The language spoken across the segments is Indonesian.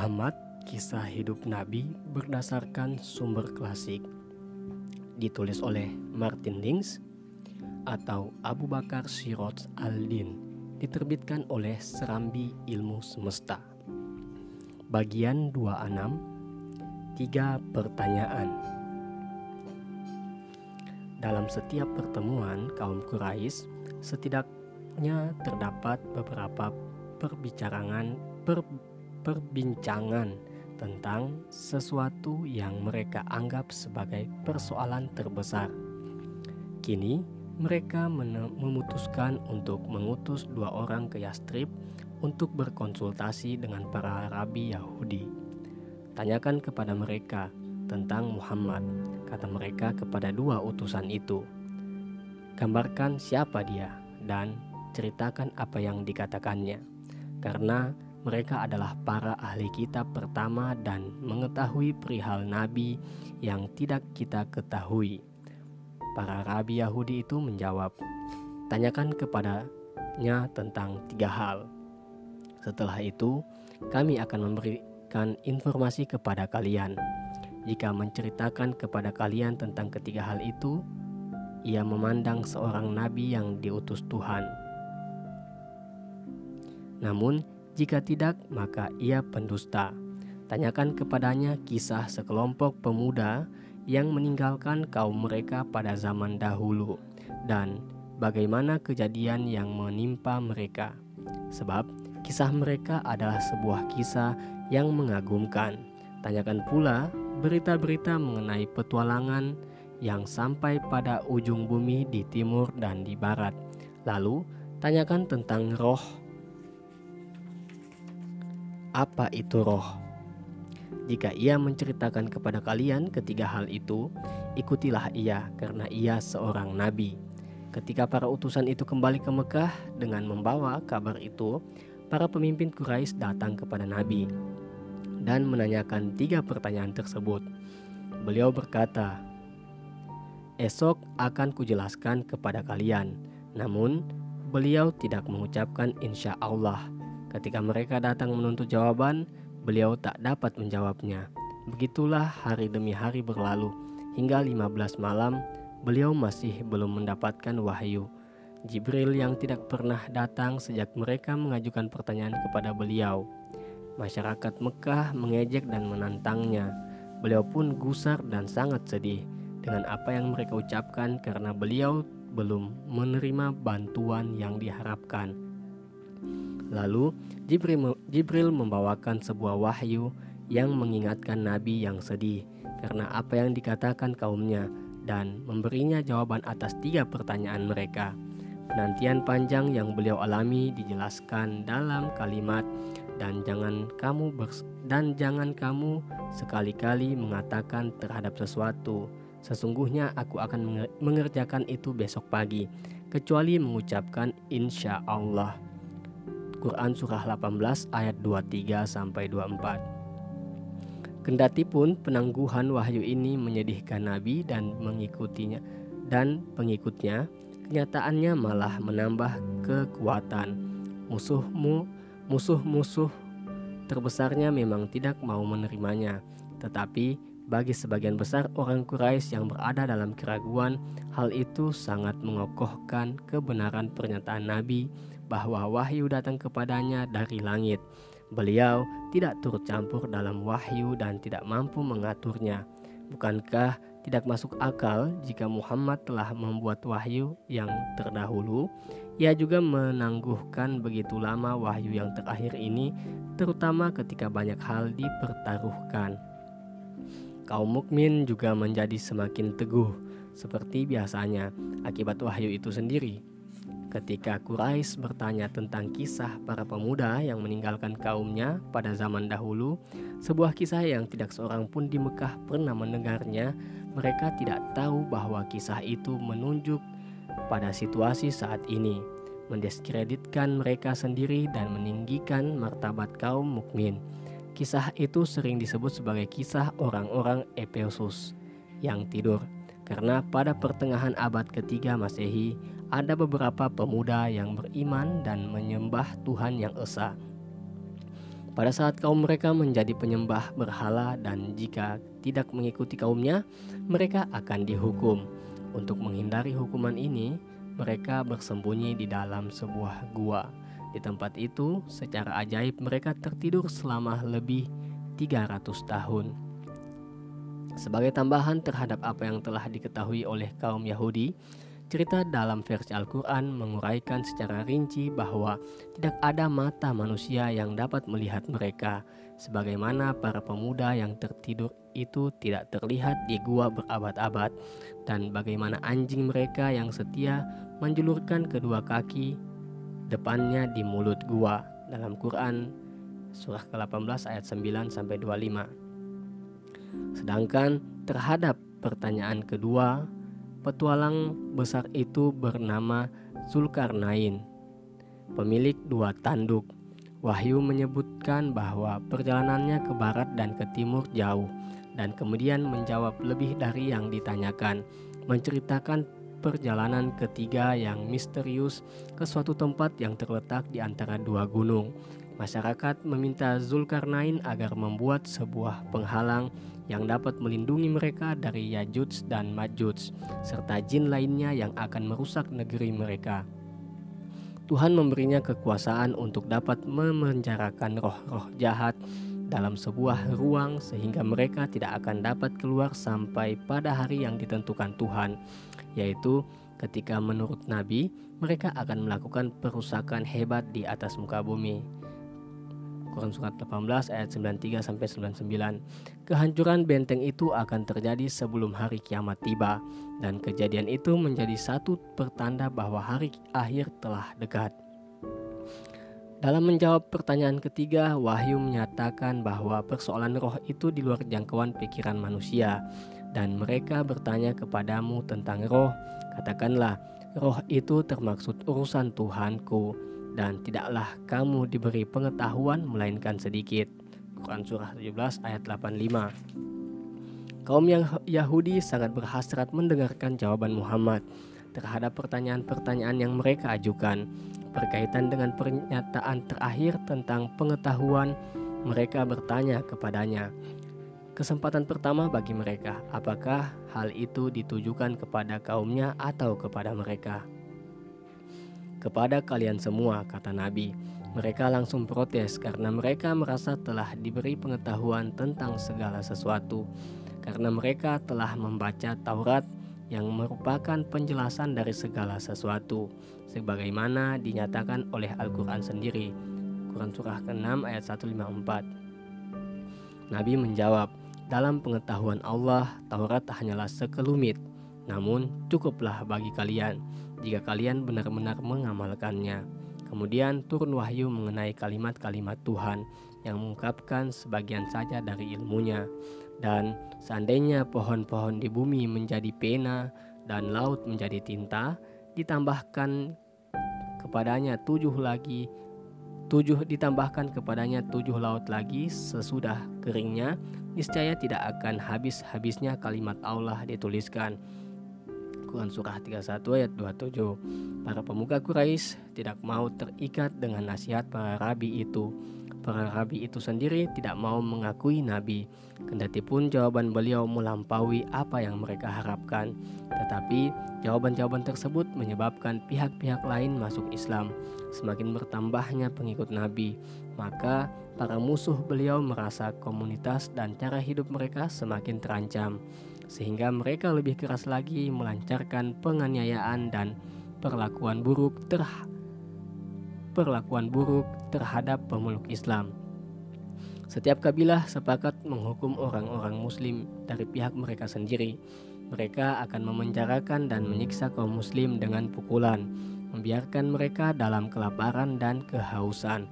Muhammad, kisah hidup Nabi berdasarkan sumber klasik. Ditulis oleh Martin Links atau Abu Bakar Sirot al-Din. Diterbitkan oleh Serambi Ilmu Semesta. Bagian 26 Tiga pertanyaan Dalam setiap pertemuan kaum Quraisy setidaknya terdapat beberapa perbicaraan per, perbincangan tentang sesuatu yang mereka anggap sebagai persoalan terbesar. Kini, mereka memutuskan untuk mengutus dua orang ke Yastrib untuk berkonsultasi dengan para rabi Yahudi. Tanyakan kepada mereka tentang Muhammad, kata mereka kepada dua utusan itu. Gambarkan siapa dia dan ceritakan apa yang dikatakannya, karena mereka adalah para ahli kitab pertama dan mengetahui perihal nabi yang tidak kita ketahui. Para rabi Yahudi itu menjawab, "Tanyakan kepadanya tentang tiga hal. Setelah itu, kami akan memberikan informasi kepada kalian. Jika menceritakan kepada kalian tentang ketiga hal itu, ia memandang seorang nabi yang diutus Tuhan. Namun, jika tidak, maka ia pendusta. Tanyakan kepadanya kisah sekelompok pemuda yang meninggalkan kaum mereka pada zaman dahulu dan bagaimana kejadian yang menimpa mereka. Sebab kisah mereka adalah sebuah kisah yang mengagumkan. Tanyakan pula berita-berita mengenai petualangan yang sampai pada ujung bumi di timur dan di barat. Lalu, tanyakan tentang roh apa itu roh. Jika ia menceritakan kepada kalian ketiga hal itu, ikutilah ia karena ia seorang nabi. Ketika para utusan itu kembali ke Mekah dengan membawa kabar itu, para pemimpin Quraisy datang kepada Nabi dan menanyakan tiga pertanyaan tersebut. Beliau berkata, "Esok akan kujelaskan kepada kalian." Namun, beliau tidak mengucapkan insya Allah Ketika mereka datang menuntut jawaban, beliau tak dapat menjawabnya. Begitulah hari demi hari berlalu, hingga 15 malam beliau masih belum mendapatkan wahyu. Jibril yang tidak pernah datang sejak mereka mengajukan pertanyaan kepada beliau. Masyarakat Mekah mengejek dan menantangnya. Beliau pun gusar dan sangat sedih dengan apa yang mereka ucapkan karena beliau belum menerima bantuan yang diharapkan. Lalu Jibril, membawakan sebuah wahyu yang mengingatkan Nabi yang sedih karena apa yang dikatakan kaumnya dan memberinya jawaban atas tiga pertanyaan mereka. Penantian panjang yang beliau alami dijelaskan dalam kalimat dan jangan kamu dan jangan kamu sekali-kali mengatakan terhadap sesuatu sesungguhnya aku akan mengerjakan itu besok pagi kecuali mengucapkan insya Allah. Quran surah 18 ayat 23 sampai 24. Kendati pun penangguhan wahyu ini menyedihkan Nabi dan mengikutinya dan pengikutnya, kenyataannya malah menambah kekuatan. Musuhmu, musuh-musuh terbesarnya memang tidak mau menerimanya, tetapi bagi sebagian besar orang Quraisy yang berada dalam keraguan, hal itu sangat mengokohkan kebenaran pernyataan Nabi bahwa wahyu datang kepadanya dari langit. Beliau tidak turut campur dalam wahyu dan tidak mampu mengaturnya. Bukankah tidak masuk akal jika Muhammad telah membuat wahyu yang terdahulu? Ia juga menangguhkan begitu lama wahyu yang terakhir ini, terutama ketika banyak hal dipertaruhkan. Kaum mukmin juga menjadi semakin teguh, seperti biasanya akibat wahyu itu sendiri. Ketika Quraisy bertanya tentang kisah para pemuda yang meninggalkan kaumnya pada zaman dahulu, sebuah kisah yang tidak seorang pun di Mekah pernah mendengarnya, mereka tidak tahu bahwa kisah itu menunjuk pada situasi saat ini, mendiskreditkan mereka sendiri dan meninggikan martabat kaum mukmin. Kisah itu sering disebut sebagai kisah orang-orang Efesus yang tidur, karena pada pertengahan abad ketiga Masehi ada beberapa pemuda yang beriman dan menyembah Tuhan yang esa. Pada saat kaum mereka menjadi penyembah berhala dan jika tidak mengikuti kaumnya, mereka akan dihukum. Untuk menghindari hukuman ini, mereka bersembunyi di dalam sebuah gua. Di tempat itu, secara ajaib mereka tertidur selama lebih 300 tahun. Sebagai tambahan terhadap apa yang telah diketahui oleh kaum Yahudi, Cerita dalam versi Al-Quran menguraikan secara rinci bahwa tidak ada mata manusia yang dapat melihat mereka, sebagaimana para pemuda yang tertidur itu tidak terlihat di gua berabad-abad, dan bagaimana anjing mereka yang setia menjulurkan kedua kaki depannya di mulut gua dalam Quran surah ke-18 ayat 9 sampai 25. Sedangkan terhadap pertanyaan kedua Petualang besar itu bernama Zulkarnain, pemilik dua tanduk. Wahyu menyebutkan bahwa perjalanannya ke barat dan ke timur jauh, dan kemudian menjawab lebih dari yang ditanyakan, menceritakan perjalanan ketiga yang misterius ke suatu tempat yang terletak di antara dua gunung. Masyarakat meminta Zulkarnain agar membuat sebuah penghalang yang dapat melindungi mereka dari Yajuj dan Majuj, serta jin lainnya yang akan merusak negeri mereka. Tuhan memberinya kekuasaan untuk dapat memenjarakan roh-roh jahat dalam sebuah ruang sehingga mereka tidak akan dapat keluar sampai pada hari yang ditentukan Tuhan, yaitu ketika menurut Nabi mereka akan melakukan perusakan hebat di atas muka bumi. Quran surat 18 ayat 93 sampai 99. Kehancuran benteng itu akan terjadi sebelum hari kiamat tiba dan kejadian itu menjadi satu pertanda bahwa hari akhir telah dekat. Dalam menjawab pertanyaan ketiga, Wahyu menyatakan bahwa persoalan roh itu di luar jangkauan pikiran manusia dan mereka bertanya kepadamu tentang roh. Katakanlah, roh itu termaksud urusan Tuhanku dan tidaklah kamu diberi pengetahuan melainkan sedikit. Quran surah 17 ayat 85. Kaum yang Yahudi sangat berhasrat mendengarkan jawaban Muhammad terhadap pertanyaan-pertanyaan yang mereka ajukan berkaitan dengan pernyataan terakhir tentang pengetahuan mereka bertanya kepadanya. Kesempatan pertama bagi mereka, apakah hal itu ditujukan kepada kaumnya atau kepada mereka? kepada kalian semua, kata Nabi. Mereka langsung protes karena mereka merasa telah diberi pengetahuan tentang segala sesuatu, karena mereka telah membaca Taurat yang merupakan penjelasan dari segala sesuatu, sebagaimana dinyatakan oleh Al-Quran sendiri. Quran Surah ke-6 ayat 154 Nabi menjawab, dalam pengetahuan Allah, Taurat hanyalah sekelumit, namun cukuplah bagi kalian jika kalian benar-benar mengamalkannya. Kemudian turun wahyu mengenai kalimat-kalimat Tuhan yang mengungkapkan sebagian saja dari ilmunya. Dan seandainya pohon-pohon di bumi menjadi pena dan laut menjadi tinta, ditambahkan kepadanya tujuh lagi tujuh ditambahkan kepadanya tujuh laut lagi sesudah keringnya niscaya tidak akan habis-habisnya kalimat Allah dituliskan. Quran Surah 31 ayat 27 Para pemuka Quraisy tidak mau terikat dengan nasihat para rabi itu Para rabi itu sendiri tidak mau mengakui Nabi. Kendati pun jawaban beliau melampaui apa yang mereka harapkan. Tetapi jawaban-jawaban tersebut menyebabkan pihak-pihak lain masuk Islam. Semakin bertambahnya pengikut Nabi Maka para musuh beliau merasa komunitas dan cara hidup mereka semakin terancam. Sehingga mereka lebih keras lagi melancarkan penganiayaan dan perlakuan buruk ter perlakuan buruk terhadap pemeluk Islam. Setiap kabilah sepakat menghukum orang-orang muslim dari pihak mereka sendiri. Mereka akan memenjarakan dan menyiksa kaum muslim dengan pukulan, membiarkan mereka dalam kelaparan dan kehausan.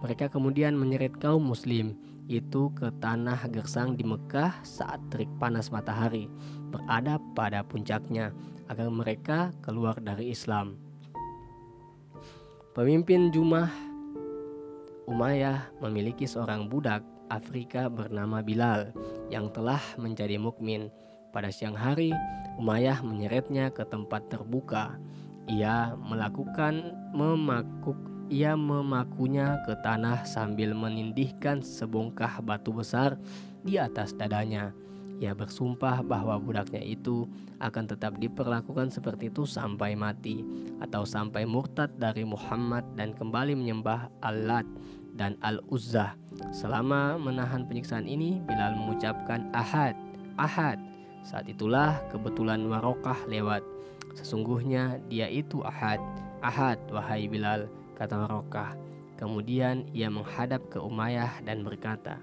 Mereka kemudian menyeret kaum muslim itu ke tanah gersang di Mekah saat terik panas matahari berada pada puncaknya agar mereka keluar dari Islam. Pemimpin Jumah Umayyah memiliki seorang budak Afrika bernama Bilal yang telah menjadi mukmin. Pada siang hari, Umayyah menyeretnya ke tempat terbuka. Ia melakukan memakuk ia memakunya ke tanah sambil menindihkan sebongkah batu besar di atas dadanya. Ia bersumpah bahwa budaknya itu akan tetap diperlakukan seperti itu sampai mati atau sampai murtad dari Muhammad dan kembali menyembah Al-Lat dan Al-Uzzah. Selama menahan penyiksaan ini, Bilal mengucapkan Ahad, Ahad. Saat itulah kebetulan Warokah lewat. Sesungguhnya dia itu Ahad, Ahad wahai Bilal kata Rokah. Kemudian ia menghadap ke Umayyah dan berkata,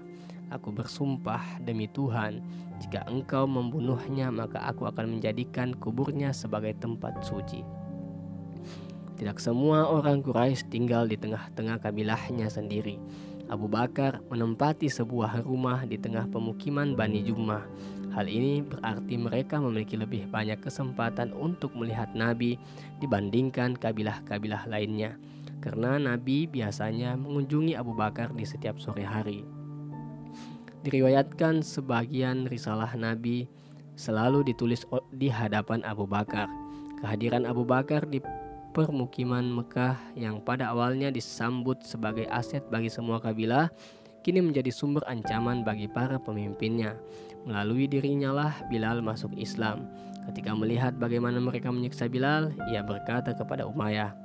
Aku bersumpah demi Tuhan, jika engkau membunuhnya maka aku akan menjadikan kuburnya sebagai tempat suci. Tidak semua orang Quraisy tinggal di tengah-tengah kabilahnya sendiri. Abu Bakar menempati sebuah rumah di tengah pemukiman Bani Jummah. Hal ini berarti mereka memiliki lebih banyak kesempatan untuk melihat Nabi dibandingkan kabilah-kabilah lainnya karena Nabi biasanya mengunjungi Abu Bakar di setiap sore hari. Diriwayatkan sebagian risalah Nabi selalu ditulis di hadapan Abu Bakar. Kehadiran Abu Bakar di permukiman Mekah yang pada awalnya disambut sebagai aset bagi semua kabilah, kini menjadi sumber ancaman bagi para pemimpinnya. Melalui dirinya lah Bilal masuk Islam. Ketika melihat bagaimana mereka menyiksa Bilal, ia berkata kepada Umayyah,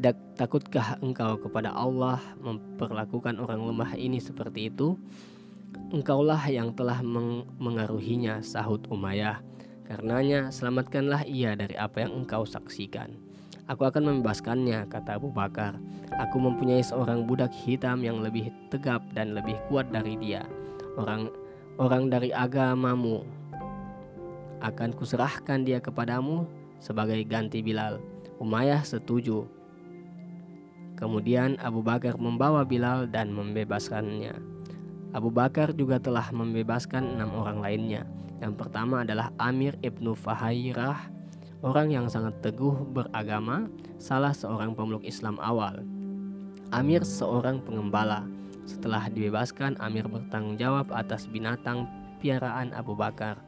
tidak takutkah engkau kepada Allah memperlakukan orang lemah ini seperti itu? Engkaulah yang telah meng mengaruhinya, sahut Umayyah. Karenanya, selamatkanlah ia dari apa yang engkau saksikan. Aku akan membebaskannya, kata Abu Bakar. Aku mempunyai seorang budak hitam yang lebih tegap dan lebih kuat dari dia. Orang orang dari agamamu akan kuserahkan dia kepadamu sebagai ganti Bilal. Umayyah setuju. Kemudian Abu Bakar membawa Bilal dan membebaskannya. Abu Bakar juga telah membebaskan enam orang lainnya. Yang pertama adalah Amir ibnu Fahairah, orang yang sangat teguh beragama, salah seorang pemeluk Islam awal. Amir seorang pengembala. Setelah dibebaskan, Amir bertanggung jawab atas binatang piaraan Abu Bakar.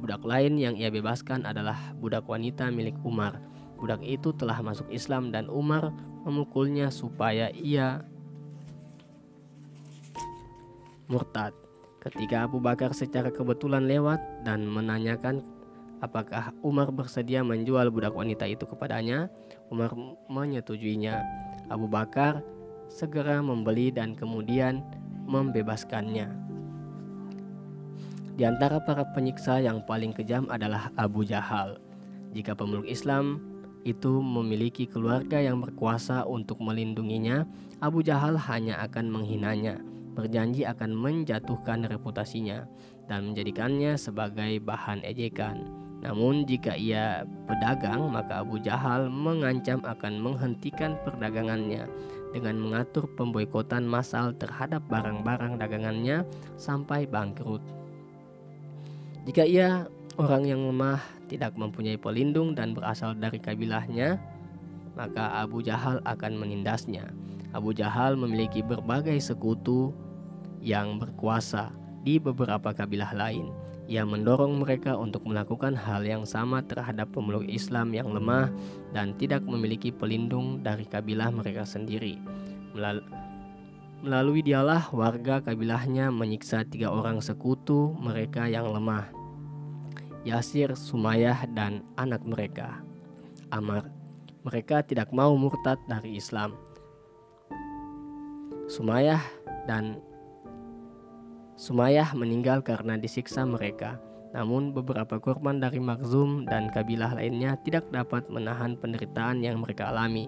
Budak lain yang ia bebaskan adalah budak wanita milik Umar. Budak itu telah masuk Islam dan Umar memukulnya supaya ia murtad. Ketika Abu Bakar secara kebetulan lewat dan menanyakan apakah Umar bersedia menjual budak wanita itu kepadanya, Umar menyetujuinya. Abu Bakar segera membeli dan kemudian membebaskannya. Di antara para penyiksa yang paling kejam adalah Abu Jahal. Jika pemeluk Islam itu memiliki keluarga yang berkuasa untuk melindunginya, Abu Jahal hanya akan menghinanya, berjanji akan menjatuhkan reputasinya dan menjadikannya sebagai bahan ejekan. Namun jika ia pedagang, maka Abu Jahal mengancam akan menghentikan perdagangannya dengan mengatur pemboikotan massal terhadap barang-barang dagangannya sampai bangkrut. Jika ia orang yang lemah tidak mempunyai pelindung dan berasal dari kabilahnya, maka Abu Jahal akan menindasnya. Abu Jahal memiliki berbagai sekutu yang berkuasa di beberapa kabilah lain. Ia mendorong mereka untuk melakukan hal yang sama terhadap pemeluk Islam yang lemah dan tidak memiliki pelindung dari kabilah mereka sendiri. Melalui dialah warga kabilahnya menyiksa tiga orang sekutu mereka yang lemah Yasir, Sumayyah, dan anak mereka, Amar. Mereka tidak mau murtad dari Islam. Sumayyah dan Sumayyah meninggal karena disiksa mereka. Namun beberapa korban dari Makhzum dan kabilah lainnya tidak dapat menahan penderitaan yang mereka alami.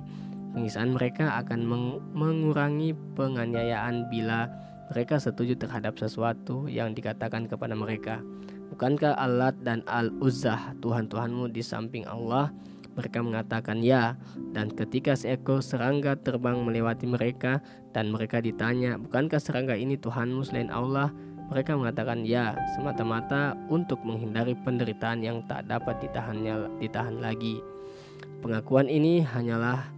Penyiksaan mereka akan meng mengurangi penganiayaan bila mereka setuju terhadap sesuatu yang dikatakan kepada mereka. Bukankah Allah dan Al-Uzzah Tuhan-Tuhanmu di samping Allah? Mereka mengatakan ya, dan ketika seekor serangga terbang melewati mereka dan mereka ditanya, bukankah serangga ini Tuhanmu selain Allah? Mereka mengatakan ya, semata-mata untuk menghindari penderitaan yang tak dapat ditahannya ditahan lagi. Pengakuan ini hanyalah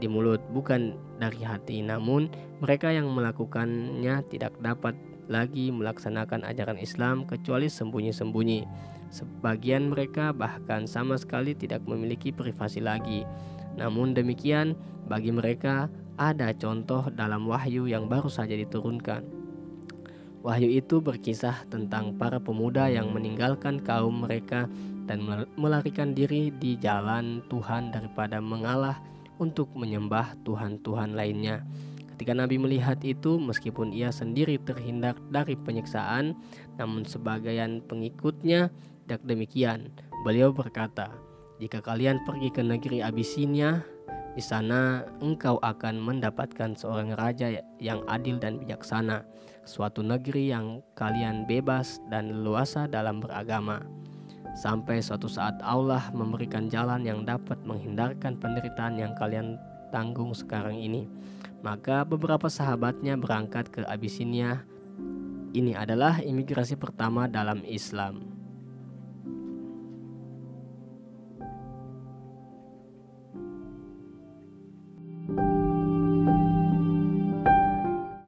di mulut, bukan dari hati. Namun, mereka yang melakukannya tidak dapat lagi melaksanakan ajaran Islam kecuali sembunyi-sembunyi. Sebagian mereka bahkan sama sekali tidak memiliki privasi lagi. Namun demikian, bagi mereka ada contoh dalam wahyu yang baru saja diturunkan. Wahyu itu berkisah tentang para pemuda yang meninggalkan kaum mereka dan melarikan diri di jalan Tuhan daripada mengalah untuk menyembah Tuhan-Tuhan lainnya. Ketika Nabi melihat itu, meskipun ia sendiri terhindar dari penyiksaan, namun sebagian pengikutnya tidak demikian. Beliau berkata, "Jika kalian pergi ke negeri Abisinia, di sana engkau akan mendapatkan seorang raja yang adil dan bijaksana, suatu negeri yang kalian bebas dan leluasa dalam beragama." Sampai suatu saat Allah memberikan jalan yang dapat menghindarkan penderitaan yang kalian tanggung sekarang ini. Maka beberapa sahabatnya berangkat ke Abisinia. Ini adalah imigrasi pertama dalam Islam.